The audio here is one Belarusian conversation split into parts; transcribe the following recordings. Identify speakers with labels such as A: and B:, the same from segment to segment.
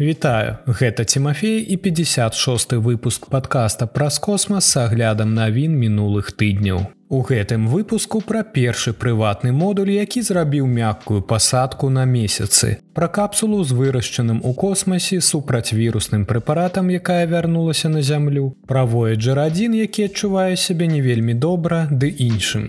A: Вітаю, гэта Тимофей і 56 выпуск подкаста праз космас с аглядам навін мінулых тыдняў. У гэтым выпуску пра першы прыватны модуль, які зрабіў мяккую пасадку на месяцы. Пра капсулу з вырашчаным у космасе супрацьвірусным прэпаратам, якая вярнулася на зямлю, правое джарадзін, які адчувае сябе не вельмі добра ды іншым.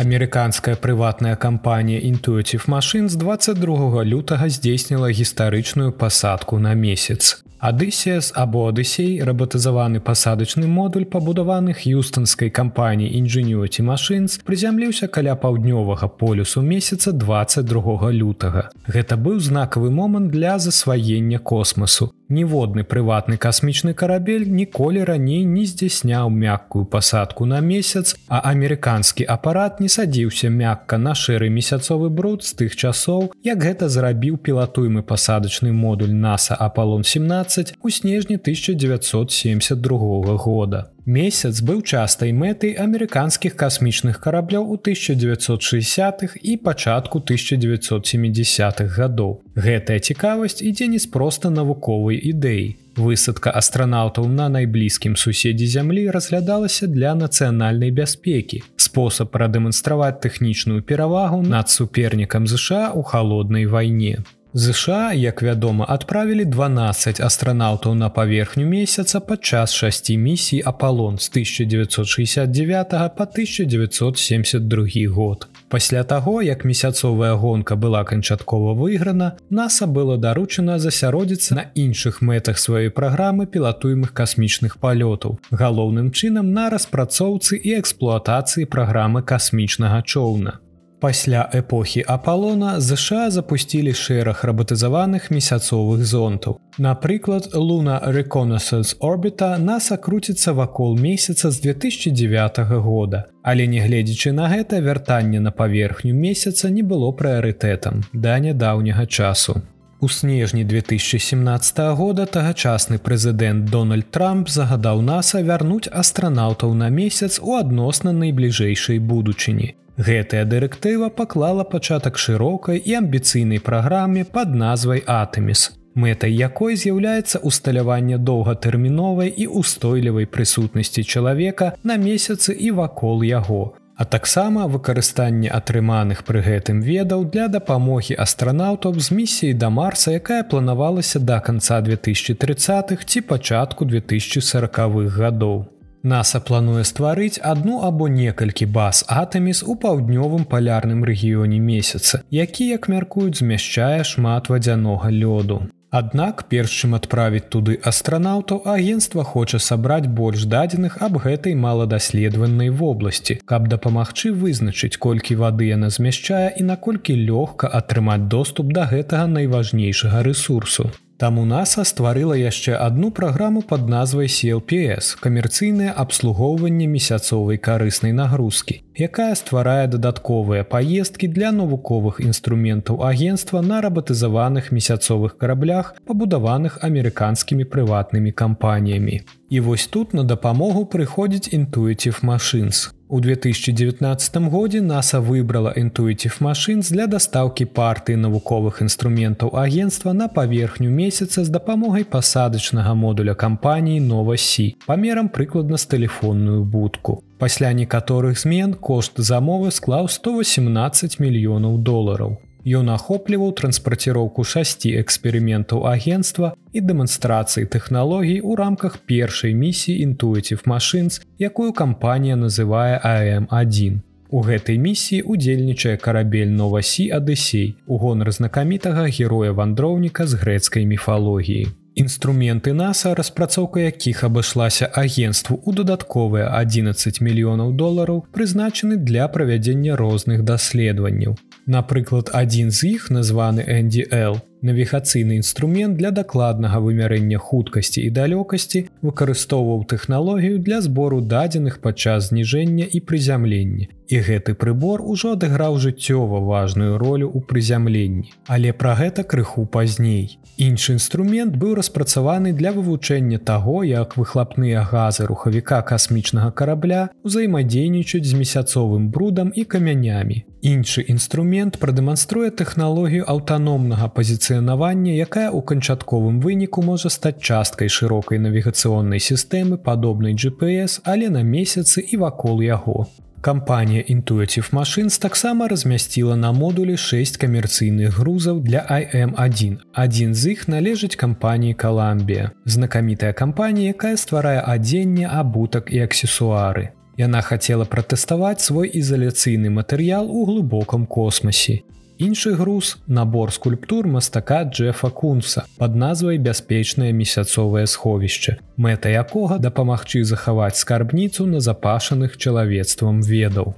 A: Амерыканская прыватная кампанія Intuitive Машын з 22 лютага здзейсніла гістарычную пасадку на месяц. Адысеас або Адысей рабатызаваны пасадачны модуль пабудаваны х'юстанскай кампаніі Ingenuity Machines прызямліўся каля паўднёвага полюсу месяца 22 лютага. Гэта быў знакавы момант для засваення космасу. Ніводны прыватны касмічны карабель ніколі раней не здзяйсняў мяккую пасадку на месяц, а амерыканскі апарат не садзіўся мякка на шэры месяцовы бруд з тых часоў, як гэта зрабіў пілатуемы пасадачны модуль NASAа Аполлон 17 у снежні 1972 года. Месяц быў частай мэтай амерыканскіх касмічных карабляў у 1960-х і пачатку 1970-х гадоў. Гэтая цікавасць ідзе не з проста навуковай ідэі. Высадка астранаўтаў на найблізкім суседзе зямлі разглядалася для нацыянальнай бяспекі. спосаб прадэманстраваць тэхнічную перавагу над супернікам ЗША ў халоднай вайне. ЗША, як вядома, адправілі 12 астранаўтаў на паверхню месяца падчас шасці місій Аполлон з 1969 по 1972 год. Пасля таго, як месяцовая гонка была канчаткова выйграна, NASAа было даручана засяродзіцца на іншых мэтах сваёй праграмы пілатуемых касмічных палётаў, галоўным чынам на распрацоўцы і эксплуатацыі праграмы касмічнага чоўна. Пасля эпохі Аполлона ЗША запусцілі шэраг рабатызаваных месяцовых зонтаў. Напрыклад, Луна Reconnaissance Орбіта нас акруціцца вакол месяца з 2009 года. Але нягледзячы на гэта вяртанне на паверхню месяца не было прыярытэтам да нядаўняга часу. У снежні 2017 года тагачасны прэзідэнт Дональд Трамп загадаў NASAа вярнуць астранаўтаў на месяц у адносна найбліжэйшай будучыні. Гэтая дырэктыва паклала пачатак шырокай і амбіцыйнай праграме пад назвай Атэміс. Мэтай якой з'яўляецца усталяванне доўгатэрміновай і устойлівай прысутнасці чалавека на месяцы і вакол яго, а таксама выкарыстанне атрыманых пры гэтым ведаў для дапамогі астранаўтаў з місіяй да марса, якая планавалася да канца 2030х ці пачатку 2040х гадоў. NASAа плануе стварыць адну або некалькі баз атаміс у паўднёвым палярным рэгіёне месяца, які, як мяркуюць, змяшчае шмат вадзянога лёду. Аднак перш чым адправіць туды астранаўтаў агенцтва хоча сабраць больш дадзеных аб гэтай маладаследаванай вобласці, каб дапамагчы вызначыць, колькі вады яна змяшчае і наколькі лёгка атрымаць доступ да гэтага найважнейшага рэсурсу. Таму NASAа стварыла яшчэ адну праграму пад назвай CLPS камерцыйнае абслугоўванне месяцовай карыснай нагрузкі, якая стварае дадатковыя паездкі для навуковых інструментаў агенства на рабатызаваных месяцовых караблях, пабудаваных амерыканскімі прыватнымі кампаніямі. І вось тут на дапамогу прыходзіць Intuitive Machines. У 2019 годзе NASAа выбрала Intuitive Machines для дастаўкі партыі навуковых інструментаў агенства на паверхню месяца з дапамогай пасадачнага модуля кампаніі Новасі памерам прыкладна з тэлефонную будку. Пасля некаторых змен кошт замовы склаў 118 мільёнаў долараў. Ён ахопліваў транспарціроўку шасці эксперыментаў агенства і дэманстрацыі тэхналогій у рамках першай місіі Intuitive Machines, якую кампанія называе AM1. У гэтай місіі удзельнічае карабель Новасі Адысей у гонар знакамітага героя-вандроўніка з грэцкай міфалогіі. Інструменты NASAа, распрацоўка якіх абышлася агенству ў дадатковыя 11 мільёнаў долараў, прызначаны для правядзення розных даследаванняў. Напрыклад, адзін з іх, названы NDL, Навігацыйны інструмент для дакладнага вымярэння хуткасці і далёкасці выкарыстоўваў тэхналогію для збору дадзеных падчас зніжэння і прызямлення. І гэты прыбор ужо адыграў жыццёва важную ролю ў прызямленні. Але пра гэта крыху пазней. Іншы інструмент быў распрацаваны для вывучэння таго, як выхлапныя газы рухавіка касмічнага карабля ўзаемадзейнічаюць з месяцовым брудам і камянямі. Іншы інструмент прадэманструе тэхналогію аўтаномнага пазіцыянавання, якая ў канчатковым выніку можа стаць часткай шырокай навігацыённай сістэмы падобнай GPS, але на месяцы і вакол яго. Кампанія Intuitive Machines таксама размясціла на модулі 6 камерцыйных грузаў для IM1. Адзін з іх належыць кампаніі Каламбія, знакамітая кампанія, якая стварае адзенне абутак і аксесуары. Яна хацела пратэставаць свой ізаляцыйны матэрыял у глыбокам космасе. Іншы груз набор скульптур мастака Джефа Кунса пад назвай бяспечнае месяцовае сховішча, мэта якога дапамагчы захаваць скарбніцу на запашаных чалавецтвам ведаў.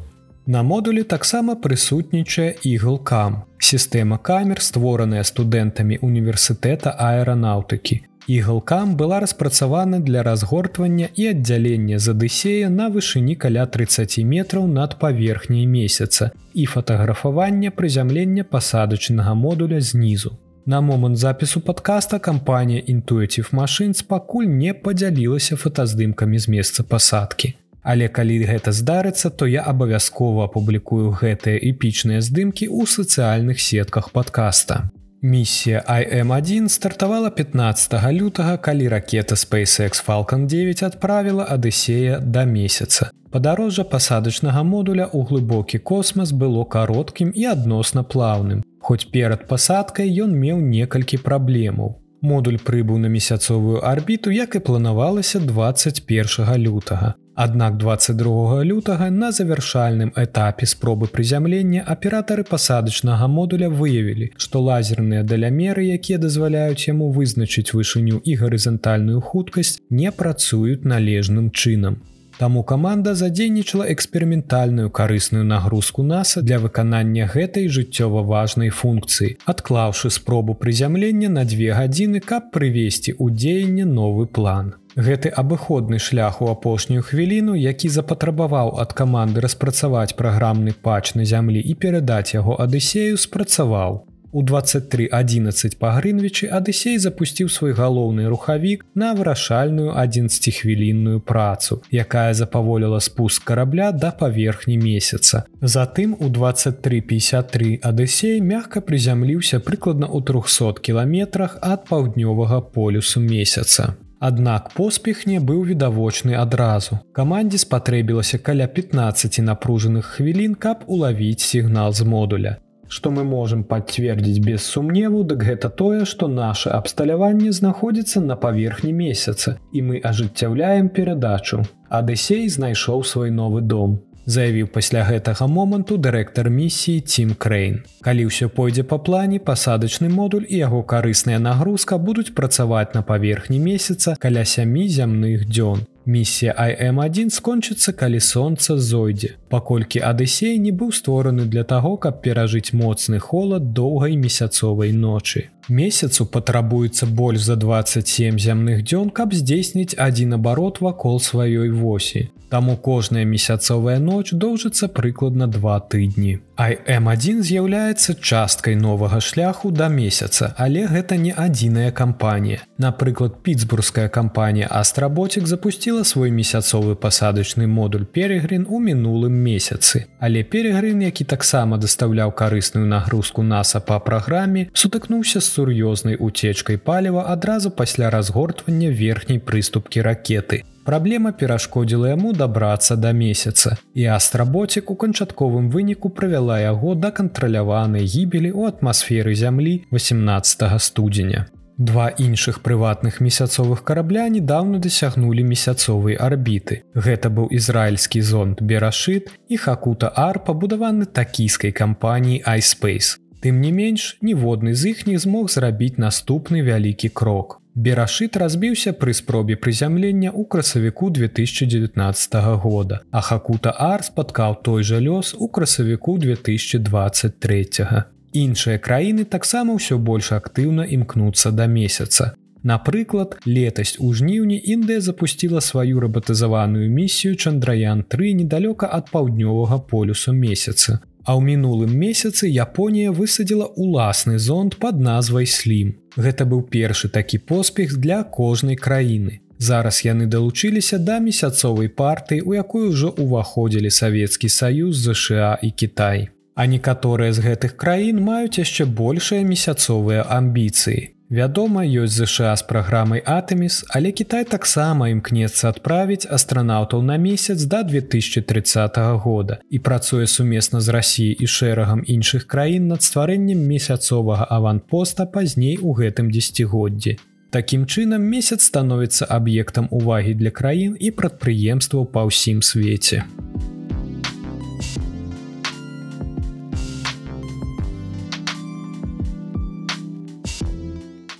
A: На модулі таксама прысутнічае іглкам. Сістэма камер, створаная студэнтамі універсітэта аэранаўтыкі. Ігалкам была распрацавана для разгортвання і аддзялення з адысея на вышыні каля 30 метраў над паверхняй месяца і фатаграфавання прызямлення пасадачнага модуля знізу. На момант запісу падкаста кампанія Intuitive Machines пакуль не падзялілася фотаздымкамі з месца пасадкі. Але калі гэта здарыцца, то я абавязкова апублікую гэтыя эпічныя здымкі ў сацыяльных сетках падкаста. Місія IM1 стартавала 15 лютага, калі ракета SpaceX Falcon 9 адправіла Адысея да месяца. Падарожжа пасадачнага модуля ў глыбокі космас было кароткім і адносна плаўным. Хоць перад пасадкай ён меў некалькі праблемаў. Модуль прыбыў на месяцовую арбіту, як і планавалася 21 лютага. Аднак 22 лютага на завяршальным этапе спробы прызямлення аператары пасадачнага модуля выявілі, што лазерныя далямеры, якія дазваляюць яму вызначыць вышыню і гарызантальную хуткасць, не працуюць належным чынам. Таму каманда задзейнічала эксперыментальную карысную нагрузку NASAа для выканання гэтай жыццёва важнай функцыі, адклаўшы спробу прызямлення на две гадзіны, каб прывесці ў дзеянне новы план. Гэты абыходны шлях у апошнюю хвіліну, які запатрабаваў ад каманды распрацаваць праграмны пач на зямлі і перадаць яго адысею спрацаваў. У 2311 па Грынвічы Адысей запусціў свой галоўны рухавік на вырашальную 11хвілінную працу, якая запаволіла спуск карабля да паверхні месяца. Затым у 2353 Адысей мягка прызямліўся прыкладна ў 300 кіламетрах ад паўднёвага полюсу месяца. Аднак поспех не быў відавочны адразу. Камандзе спатрэбілася каля 15 напружаных хвілін, каб улавіць сігнал з модуля што мы можам пацвердзіць без сумневу, дык гэта тое, што наше абсталяванне знаходзіцца на паверхні месяца і мы ажыццяўляем перадачу. Адысей знайшоў свой новы дом. Заявіў пасля гэтага моманту дырэктар місіі Тім Крэйн. Калі ўсё пойдзе па плане, пасадачны модуль і яго карысная нагрузка будуць працаваць на паверхні месяца каля сямі зямных дзён. Місія IM1 скончыцца, калі сонца зойдзе, паколькі Адысей не быў створаны для таго, каб перажыць моцны холад доўгай месяцовай ночы. Месяцу патрабуецца больш за 27 зямных дзён, каб здзейсніць адзін абарот вакол сваёй восі. Таму кожная месяцовая ноч доўжыцца прыкладна два тыдні. IM1 з'яўляецца часткай новага шляху да месяца, але гэта не адзіная кампанія. Напрыклад, пітсбургская кампанія Астрабоцік запусціла свой месяцовы пасадачны модуль Перегрин у мінулым месяцы. Але Перегрин, які таксама дастаўляў карысную нагрузку NASAа па праграме, сутыкнуўся з сур'ёзнай уцечкай паліва адразу пасля разгортвання верхняй прыступкі ракеты. Праблема перашкодзіла яму дабрацца да месяца. І астрабоцік у канчатковым выніку правяла яго да кантраляванай гібелі ў атмасферы зямлі 18 студзеня. Два іншых прыватных месяцовых карабля недавно дасягнулі месяцовай арбіты. Гэта быў ізраільскі зонд Берашыт і Хакута Ар пабудаваны такійскай кампаніяй iSpace. Тым не менш, ніводны з іх не змог зрабіць наступны вялікі крок. Берашыт разбіўся пры спробе прызямлення ў красавіку 2019 года, а Хакута Ар спаткаў той жа лёс у красавіку 2023. Іншыя краіны таксама ўсё больш актыўна імкнуцца да месяца. Напрыклад, летась у жніўні Індыя запусціла сваю рабатызаваную місію Чандраян-3 недалёка ад паўднёвага полюса месяца. А ў мінулым месяцы Японія высадзіла ўласны зонд под назвай слім. Гэта быў першы такі поспех для кожнай краіны. Зараз яны далучыліся да месяцовай партыі, у якую ўжо ўваходзілі Савецкі саюз ЗША і Кітай. А некаторыя з гэтых краін маюць яшчэ большыя месяцовыя амбіцыі. Вядома, ёсць ЗША з праграмай Атэміс, але Кітай таксама імкнецца адправіць астранаўтаў на месяц да 2030 года і працуе сумесна з рассіяй і шэрагам іншых краін над стварэннем месяцовага аванпоста пазней у гэтым дзегоддзі. Такім чынам месяц становіцца аб'ектам увагі для краін і прадпрыемстваў па ўсім свеце.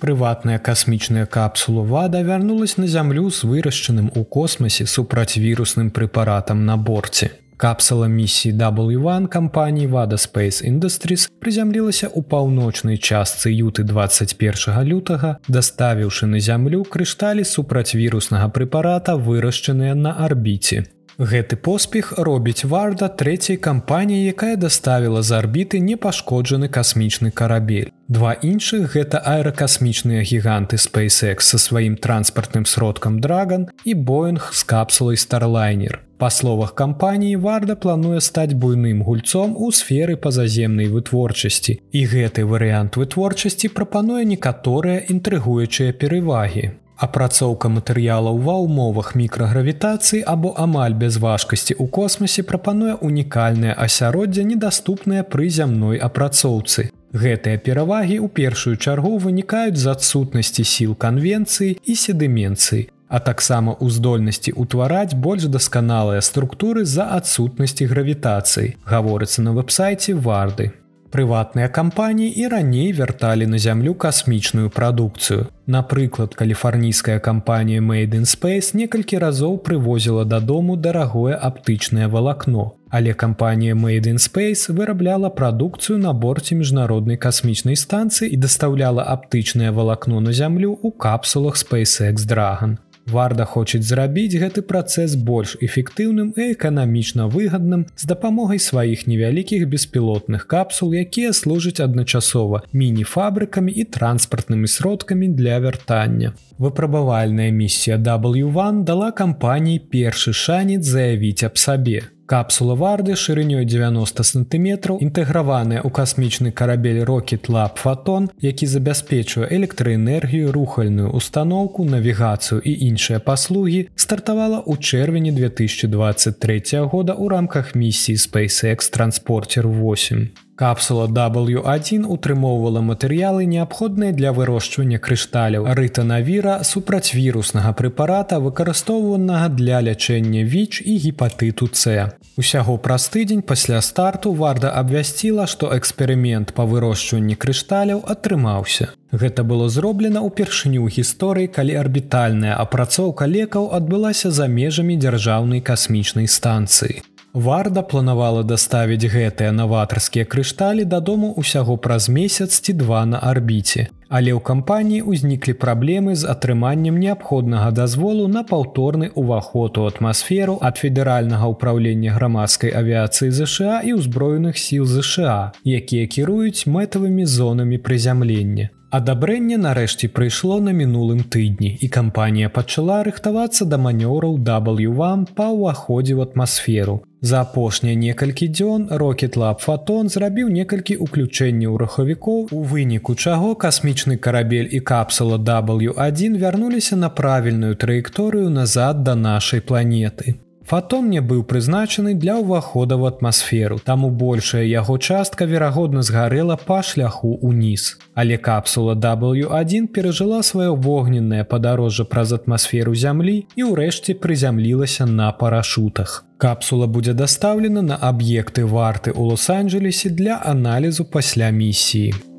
A: Прыватная касмічная капсула вада вярнулась на зямлю з вырашчаным у космосе супрацьвірусным прэпаратам на борце. Капсала місіі W1 кампаніі Вада Space Industries прызямлілася ў паўночнай частцы юты 21 лютага, даставіўшы на зямлю крышталі супрацьвіруснага прэпарата вырашчаныя на арбіце. Гэты поспех робіць варда трэцяй кампаніі, якая даставіла з арбіты непашкоджаны касмічны карабель. Два іншых гэта аэракасмічныя гіганты SpaceX са сваім транспартным сродкам Драган і Боинг з капсулай Starлайнер. Па словах кампаніі варда плануе стаць буйным гульцом у сферы пазаземнай вытворчасці. І гэты варыянт вытворчасці прапануе некаторыя інтрыгуючыя перавагі апрацоўка матэрыялаў ва ўмовах мікрагравітацыі або амаль без важкасці ў космосе прапануе унікальнае асяроддзе недаступнае пры зямной апрацоўцы. Гэтыя перавагі ў першую чаргу вынікаюць з адсутнасці сіл канвенцыі і седыменцыі, а таксама ў здольнасці ўтвараць больш дасканалыя структуры з-за адсутнасці гравітацыі, гаворыцца на вэб-сайце варды прыватныя кампаніі і раней вярталі на зямлю касмічную прадукцыю. Напрыклад, каліфарнійская кампанія Made in Space некалькі разоў прывозіла дадому дарагое аптычнае валакно. Але кампанія Made in Space вырабляла прадукцыю на борце міжнароднай касмічнай станцыі і дастаўляла аптычнае валакно на зямлю ў капсулах SpaceX Dragon. Варда хочуць зрабіць гэты працэс больш эфектыўным і эканамічна выгадным з дапамогай сваіх невялікіх беспілотных капсул, якія служаць адначасова міні-фабрыкамі і транспартнымі сродкамі для вяртання. Выпрабавальная місія W1 дала кампаніі першы шанец заявіць аб сабе. Капсула варды шырынёй 90 сантиметраў інтэграваная ў касмічны карабель Lab фотон, які забяспечвае электраэнергію, рухальную установку, навігацыю і іншыя паслугі, стартавала ў чэрвені 2023 года ў рамках місіі SpaceX Transporter 8. Капсула W1 утрымоўвала матэрыялы неабходныя для вырошчвання крышталяў рытанавіра супрацьвіруснага прэпарата, выкарыстоўванага для лячэння ВІЧ і гепатыту С. Усяго праз тыдзень пасля старту варда абвясціла, што эксперымент па вырошчванні крышталяў атрымаўся. Гэта было зроблена ўпершыню ў гісторыі, калі арбітальная апрацоўка лекаў адбылася за межамі дзяржаўнай касмічнай станцыі. Варда планавала даставіць гэтыя наватарскія крышталі дадому ўсяго праз месяц ці два на арбіце. Але ў кампаніі ўзніклі праблемы з атрыманнем неабходнага дазволу на паўторны ўваход у атмасферу ад федэральнага ўправлення грамадскай авіяцыі ЗША і ўзброеных сіл ЗША, якія кіруюць мэтавымі зонамі прызямлення. Адабрэнне нарэшце прыйшло на мінулым тыдні і кампанія пачала рыхтавацца да манёраў W1 па ўваходзе ў атмасферу. За апошнія некалькі дзён Rocket Lab Фотон зрабіў некалькі ўключэнняў рухавікоў, у выніку чаго касмічны карабель і капсула W1 вярнуліся на правільную траекторыю назад да нашай планеты. Фатон не быў прызначаны для ўвахода ў атмасферу, таму большая яго частка верагодна згарэла па шляху ўніз. Але капсула W1 перажыла сваё вогненнае падарожжа праз атмасферу зямлі і ўрэшце прызямлілася на парашутах. Капсула будзе дастаўлена на аб'екты варты ў лос-анджелесе для аналізу пасля місіі.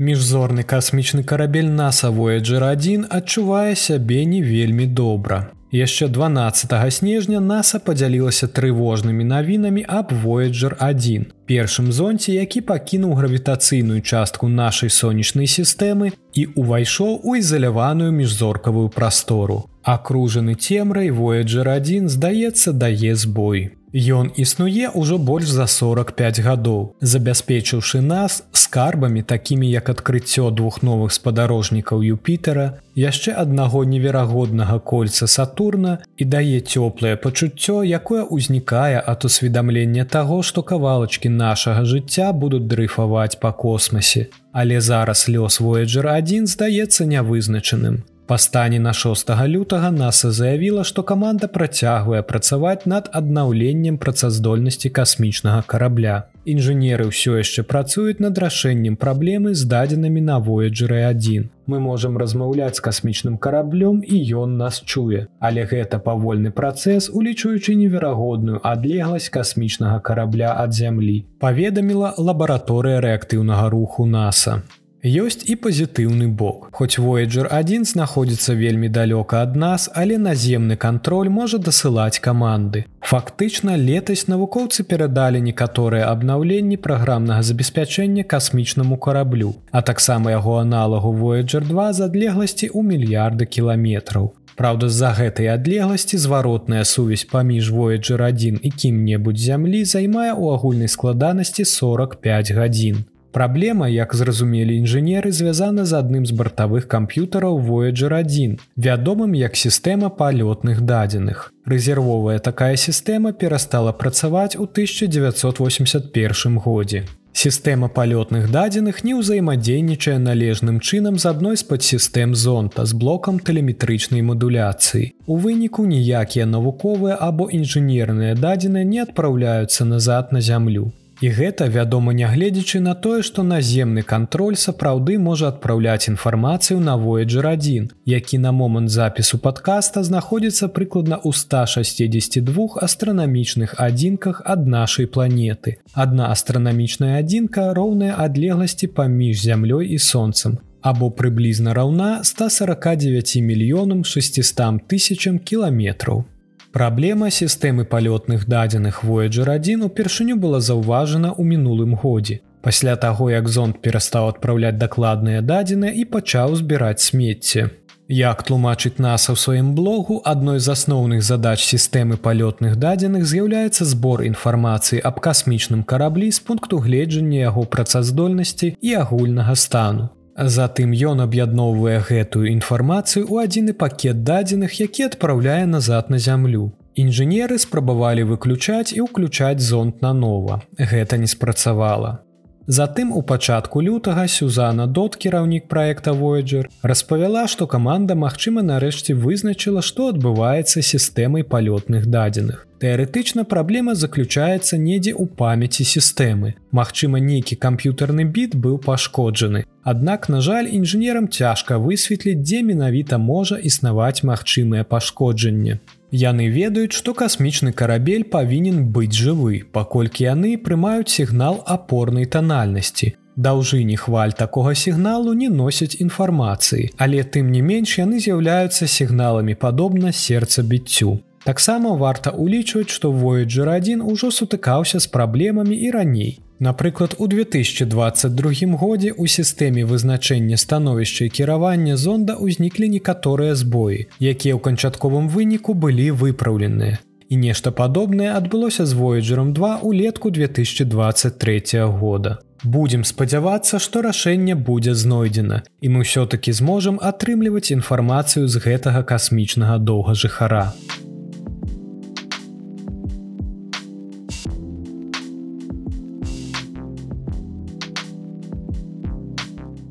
A: Міжзорны касмічны карабель NASA Voyager 1 адчувае сябе не вельмі добра. Яшчэ 12 снежня NASAа падзялілася трывожнымі навінамі аб Voyager 1. Першым зонце, які пакінуў гравітацыйную частку нашай сонечнай сістэмы і ўвайшоў у ізаляваную міжзоркавую прастору. Акружаны цемрай Voyager 1 здаецца дае збой. Ён існуе ўжо больш за 45 гадоў, забяспечыўшы нас скарбамі такімі як адкрыццё двух новых спадарожнікаў Юпітера, яшчэ аднаго неверагоднага кольца Сатурна і дае цёплае пачуццё, якое ўзнікае ад усведамлення таго, што кавалачкі нашага жыцця будуць дрыфаваць па космасе. Але зараз лёс Voyager 1 здаецца нявызначаным. Па стане на 6 лютага NASAа заявіла, што каманда працягвае працаваць над аднаўленнем працаздольнасці касмічнага карабля. Інжынеры ўсё яшчэ працуюць над рашэннем праблемы з дадзенымі на Voyager 1. Мы можам размаўляць з касмічным караблём і ён нас чуе. Але гэта павольны працэс, улічуючы неверагодную адлегласць касмічнага карабля ад зямлі. Паведаміла лабараторыя рэактыўнага руху NASAа. Ёсць і пазітыўны бок. Хоць Voyager 1 знаходзіцца вельмі далёка ад нас, але наземны кантроль можа дасылаць каманды. Фактычна летась навукоўцы перадалі некаторыя абнаўленні праграмнага забеспячэння касмічнаму караблю, а таксама яго аналагу Voyager 2 з адлегласці ў мільярды кіламетраў. Праўда, з-за гэтай адлегласці зваротная сувязь паміж Voyager 1 і кім-небудзь зямлі займае ў агульнай складанасці 45 гадзін. Праблема, як зразумелі інжынеры, звязана з адным з бартавых камп'ютараў Voyager 1, вядомым як сістэма палётных дадзеных. Рэзервовая такая сістэма перастала працаваць у 1981 годзе. Сістэма палётных дадзеных не ўзаемадзейнічае належным чынам з адной з падсістэм зонта з блокам тэлеметрычнай мадуляцыі. У выніку ніякія навуковыя або інжынерныя дадзеныя не адпраўляюцца назад на зямлю. І гэта вядома нягледзячы на тое, што наземны кантроль сапраўды можа адпраўляць інфармацыю на Voyager 1, які на момант запісу падкаста знаходзіцца прыкладна ў 162 астранамічных адзінках ад нашай планеты. Адна астранамічная адзінка роўная адлегласці паміж зямлёй і сонцам, або прыблізна раўна 149 мільёнам 600 тысячам кіламетраў. Праблема сістэмы палётных дадзеных Voyager 1 упершыню была заўважана ў мінулым годзе. Пасля таго, як зонд перастаў адпраўляць дакладныя дадзеныя і пачаў збіраць смецце. Як тлумачыць нас у сваім блогу, адной з асноўных задач сістэмы палётных дадзеных з'яўляецца збор інфармацыі аб касмічным караблі з пункту гледжання яго працаздольнасці і агульнага стану. Затым ён аб'ядноўвае гэтую інфармацыю ў адзіны пакет дадзеных, які адпраўляе назад на зямлю. Інжынеры спрабавалі выключаць і ўключаць зонт нанова. Гэта не спрацавала. Затым у пачатку лютага Сюзана Дот, кіраўнік проекта Voyager, распавяла, што каманда, магчыма, нарэшце вызначыла, што адбываецца сістэмай палётных дадзеных. Тэарэтычна праблема заключаецца недзе ў памяці сістэмы. Магчыма, нейкі камп'ютарны біт быў пашкоджаны. Аднак, на жаль, інжынерам цяжка высветліць, дзе менавіта можа існаваць магчымае пашкоджанне. Яны ведаюць, што касмічны карабель павінен быць жывы, паколькі яны прымаюць сігнал апорнай танальнасці. Даўжыні хваль такога сігналу не носяць інфармацыі, але тым не менш яны з'яўляюцца сігналамі падобна сердца біццю. Таксама варта ўлічваць, што Voyager 1 ужо сутыкаўся з праблемамі і раней. Напрыклад, у 2022 годзе ў сістэме вызначэння становішча і кіравання зонда ўзніклі некаторыя збоі, якія ў канчатковым выніку былі выпраўленыя. І нешта падобнае адбылося з Voyagerом 2 улетку 2023 года. Будзем спадзявацца, што рашэнне будзе знойдзена, і мы ўсё-такі зможам атрымліваць інфармацыю з гэтага касмічнага доўга жыхара.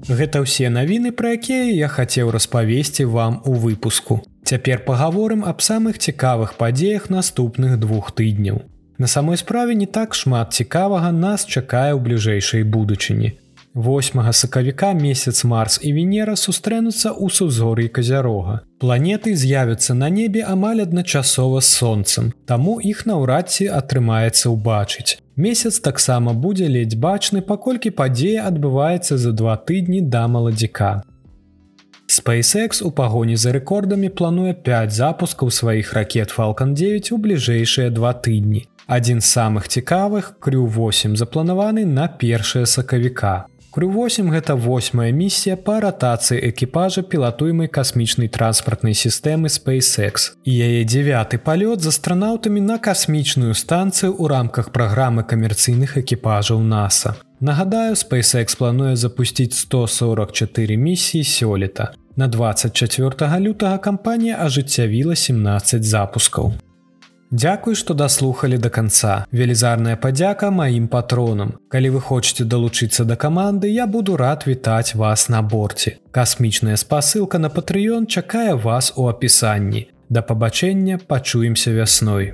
A: Гэта ўсе навіны, пра якія я хацеў распавесці вам у выпуску. Цяпер пагаворым аб самых цікавых падзеях наступных двух тыдняў. На самой справе не так шмат цікавага нас чакае ў бліжэйшай будучыні. 8 сакавіка месяц марс і венера сустрэнуцца ў сузор'і казярога. Планеты з'явяцца на небе амаль адначасова з сонцам, таму іх наўрад ці атрымаецца ўбачыць. Месяц таксама будзе ледзь бачны, паколькі падзея адбываецца за два тыдні да маладзіка. SpaceX у пагоні за рэкордамі плануе 5 запускаў сваіх ракет Falалcon 9 у бліжэйшыя два тыдні. Адзін з самых цікавых крю 8 запланаваны на першае сакавіка. Крю 8 гэта восьмая місія па ратацыі экіпажа пілатуемай касмічнай транспартнай сістэмы SpaceX. І яе девяты палёт з астранаўтамі на касмічную станцыю ў рамках праграмы камерцыйных экіпажаў NASA. Нагадаю, SpaceX плануе запусціць 144 місіі сёлета. На 24 лютага кампанія ажыццявіла 17 запускаў. Дзякуй, што даслухалі да канца. Велізарная падзяка маім патронам. Калі вы хочаце далучыцца да каманды, я буду рад вітаць вас на борце. Касмічная спасылка на патрыён чакае вас у апісанні. Да пабачэння пачуемся вясной.